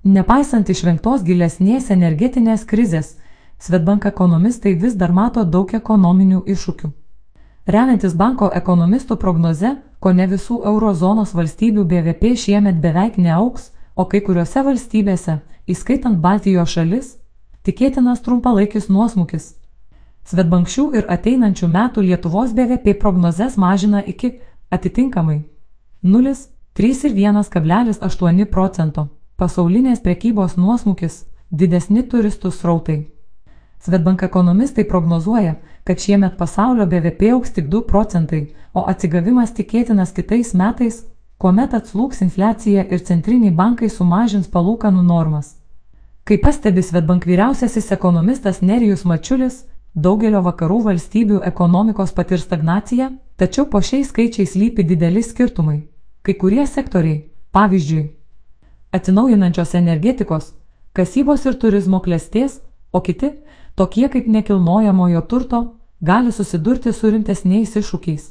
Nepaisant išvengtos gilesnės energetinės krizės, Svetbank ekonomistai vis dar mato daug ekonominių iššūkių. Remiantis banko ekonomistų prognoze, ko ne visų eurozonos valstybių BVP šiemet beveik neauks, o kai kuriuose valstybėse, įskaitant Baltijos šalis, tikėtinas trumpalaikis nuosmukis. Svetbank šių ir ateinančių metų Lietuvos BVP prognozes mažina iki atitinkamai 0, 3 ir 1,8 procento. Pasaulinės prekybos nuosmukis, didesni turistų srautai. Svetbank ekonomistai prognozuoja, kad šiemet pasaulio BVP auks tik 2 procentai, o atsigavimas tikėtinas kitais metais, kuomet atslūks infliacija ir centriniai bankai sumažins palūkanų normas. Kaip pastebi Svetbank vyriausiasis ekonomistas Nerijus Mačiulis, daugelio vakarų valstybių ekonomikos patir stagnaciją, tačiau po šiais skaičiais lypi dideli skirtumai. Kai kurie sektoriai, pavyzdžiui, atsinaujinančios energetikos, kasybos ir turizmo klėsties, o kiti tokie kaip nekilnojamojo turto, gali susidurti su rimtesniais iššūkiais.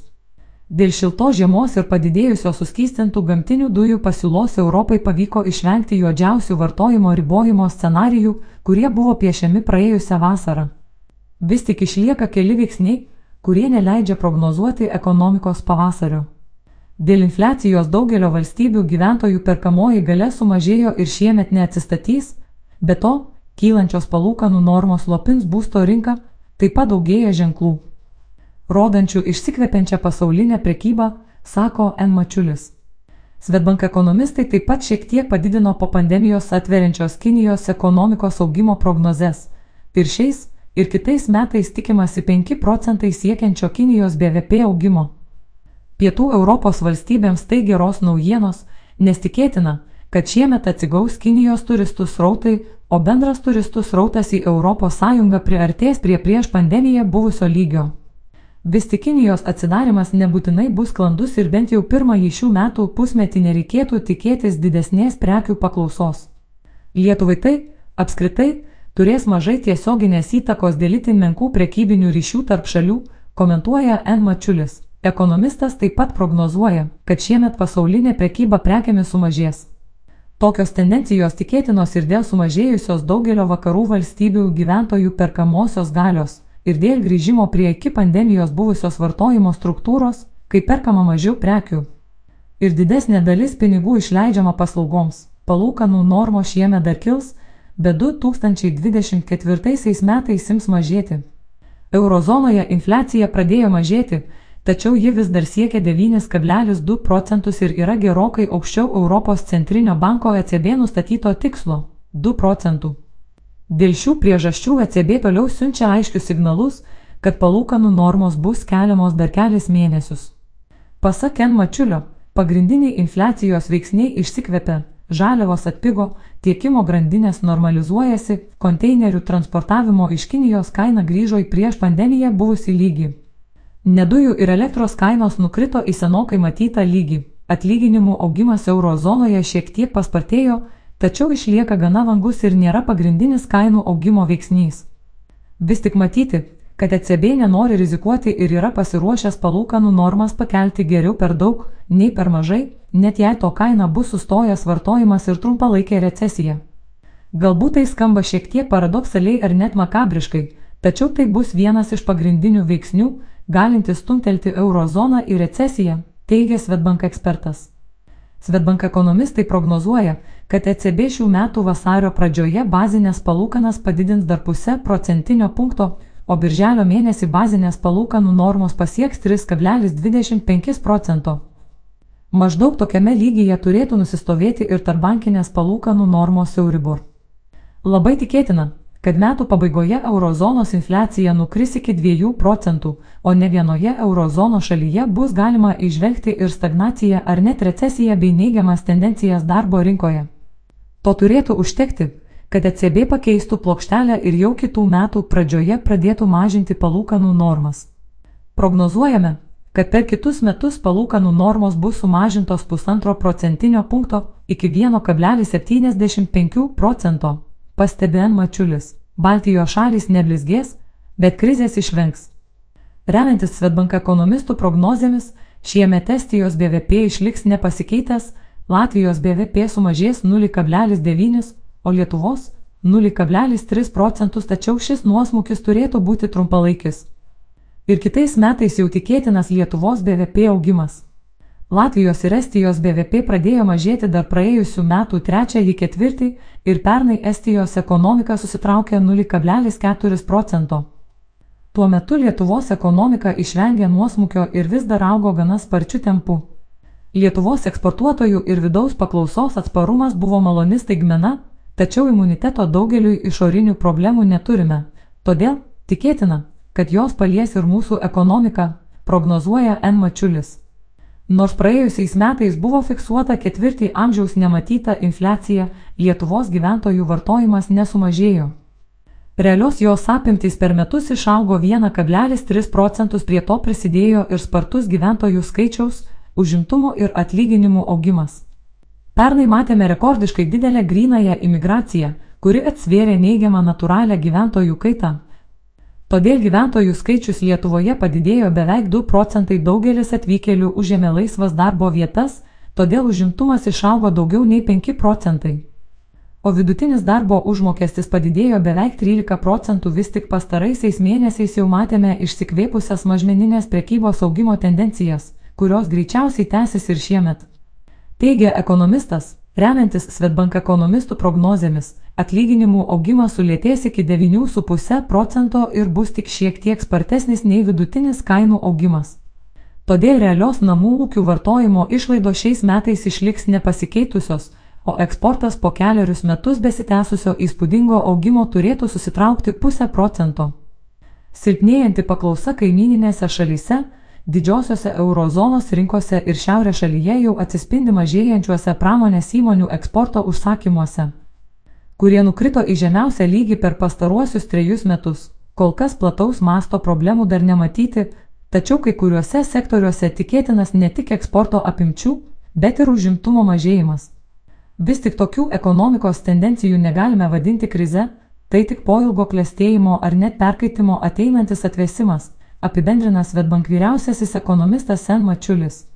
Dėl šiltos žiemos ir padidėjusio suskystintų gamtinių dujų pasiūlos Europai pavyko išvengti juodžiausių vartojimo ribojimo scenarijų, kurie buvo piešiami praėjusią vasarą. Vis tik išlieka keli veiksniai, kurie neleidžia prognozuoti ekonomikos pavasario. Dėl infliacijos daugelio valstybių gyventojų perkamoji gale sumažėjo ir šiemet neatsistatys, be to kylančios palūkanų normos lopins būsto rinką, taip pat daugėja ženklų, rodančių išsikvepiančią pasaulinę prekybą, sako N. Mačiulis. Svetbank ekonomistai taip pat šiek tiek padidino po pandemijos atveriančios Kinijos ekonomikos augimo prognozes. Ir šiais, ir kitais metais tikimasi 5 procentai siekiančio Kinijos BVP augimo. Pietų Europos valstybėms tai geros naujienos, nes tikėtina, kad šiemet atsigaus Kinijos turistų srautai, o bendras turistų srautas į ES priartės prie prieš pandemiją buvusio lygio. Vis tik Kinijos atsidarimas nebūtinai bus sklandus ir bent jau pirmąjį šių metų pusmetį nereikėtų tikėtis didesnės prekių paklausos. Lietuvai tai, apskritai, turės mažai tiesioginės įtakos dėl itin menkų prekybinių ryšių tarp šalių, komentuoja N. Mačiulis. Ekonomistas taip pat prognozuoja, kad šiemet pasaulinė prekyba prekiamis sumažės. Tokios tendencijos tikėtinos ir dėl sumažėjusios daugelio vakarų valstybių gyventojų perkamosios galios ir dėl grįžimo prie iki pandemijos buvusios vartojimo struktūros, kai perkama mažiau prekių. Ir didesnė dalis pinigų išleidžiama paslaugoms. Palūkanų normos šiemet dar kils, bet 2024 metais ims mažėti. Eurozonoje infliacija pradėjo mažėti, tačiau ji vis dar siekia 9,2 procentus ir yra gerokai aukščiau Europos centrinio banko ECB nustatyto tikslo - 2 procentų. Dėl šių priežasčių ECB toliau siunčia aiškius signalus, kad palūkanų normos bus keliamos dar kelis mėnesius. Pasak Ken Mačiulio, pagrindiniai infliacijos veiksniai išsikvepia, žaliavos atpigo, tiekimo grandinės normalizuojasi, konteinerių transportavimo iš Kinijos kaina grįžo į prieš pandemiją buvusį lygį. Nedujų ir elektros kainos nukrito į senokai matytą lygį. Atlyginimų augimas eurozonoje šiek tiek paspartėjo, tačiau išlieka gana vangus ir nėra pagrindinis kainų augimo veiksnys. Vis tik matyti, kad ECB nenori rizikuoti ir yra pasiruošęs palūkanų normas pakelti geriau per daug, nei per mažai, net jei to kaina bus sustojęs vartojimas ir trumpalaikė recesija. Galbūt tai skamba šiek tiek paradoksaliai ar net makabriškai, tačiau tai bus vienas iš pagrindinių veiksnių, galintis stumtelti eurozoną į recesiją, teigia Svetbank ekspertas. Svetbank ekonomistai prognozuoja, kad ECB šių metų vasario pradžioje bazinės palūkanas padidins dar pusę procentinio punkto, o birželio mėnesį bazinės palūkanų normos pasieks 3,25 procento. Maždaug tokiame lygyje turėtų nusistovėti ir tarbankinės palūkanų normos Euribor. Labai tikėtina, kad metų pabaigoje eurozonos infliacija nukris iki 2 procentų, o ne vienoje eurozono šalyje bus galima išvelgti ir stagnaciją ar net recesiją bei neigiamas tendencijas darbo rinkoje. To turėtų užtekti, kad ECB pakeistų plokštelę ir jau kitų metų pradžioje pradėtų mažinti palūkanų normas. Prognozuojame, kad per kitus metus palūkanų normos bus sumažintos pusantro procentinio punkto iki 1,75 procento pastebė Mačiulis. Baltijos šalys neblizgės, bet krizės išvengs. Remiantis Svetbank ekonomistų prognozėmis, šiemet Estijos BVP išliks nepasikeitęs, Latvijos BVP sumažės 0,9, o Lietuvos 0,3 procentus, tačiau šis nuosmukis turėtų būti trumpalaikis. Ir kitais metais jau tikėtinas Lietuvos BVP augimas. Latvijos ir Estijos BVP pradėjo mažėti dar praėjusių metų trečiąjį ketvirtį ir pernai Estijos ekonomika susitraukė 0,4 procento. Tuo metu Lietuvos ekonomika išvengė nuosmukio ir vis dar augo gana sparčiu tempu. Lietuvos eksportuotojų ir vidaus paklausos atsparumas buvo maloni staigmena, tačiau imuniteto daugeliui išorinių problemų neturime, todėl tikėtina, kad jos palies ir mūsų ekonomiką, prognozuoja N. Mačiulis. Nors praėjusiais metais buvo fiksuota ketvirtį amžiaus nematyta infliacija, Lietuvos gyventojų vartojimas nesumažėjo. Realios jos apimtys per metus išaugo 1,3 procentus, prie to prisidėjo ir spartus gyventojų skaičiaus, užimtumo ir atlyginimų augimas. Pernai matėme rekordiškai didelę grynąją imigraciją, kuri atsvėrė neigiamą natūralią gyventojų kaitą, Todėl gyventojų skaičius Lietuvoje padidėjo beveik 2 procentai daugelis atvykėlių užėmė laisvas darbo vietas, todėl užimtumas išaugo daugiau nei 5 procentai. O vidutinis darbo užmokestis padidėjo beveik 13 procentų vis tik pastaraisiais mėnesiais jau matėme išsikvėpusias mažmeninės prekybos augimo tendencijas, kurios greičiausiai tęsis ir šiemet. Teigia ekonomistas, Remiantis Svetbank ekonomistų prognozėmis, atlyginimų augimas sulėtės iki 9,5 procento ir bus tik šiek tiek spartesnis nei vidutinis kainų augimas. Todėl realios namų ūkių vartojimo išlaidos šiais metais išliks nepasikeitusios, o eksportas po keliarius metus besitęsusio įspūdingo augimo turėtų susitraukti pusę procento. Silpnėjanti paklausa kaimininėse šalyse Didžiosiose eurozonos rinkose ir šiaurės šalyje jau atsispindi mažėjančiuose pramonės įmonių eksporto užsakymuose, kurie nukrito į žemiausią lygį per pastaruosius trejus metus. Kol kas plataus masto problemų dar nematyti, tačiau kai kuriuose sektoriuose tikėtinas ne tik eksporto apimčių, bet ir užimtumo mažėjimas. Vis tik tokių ekonomikos tendencijų negalime vadinti krize, tai tik po ilgo klėstėjimo ar net perkaitimo ateinantis atvesimas apibendrina Svetbank vyriausiasis ekonomistas Sen Mačiulis.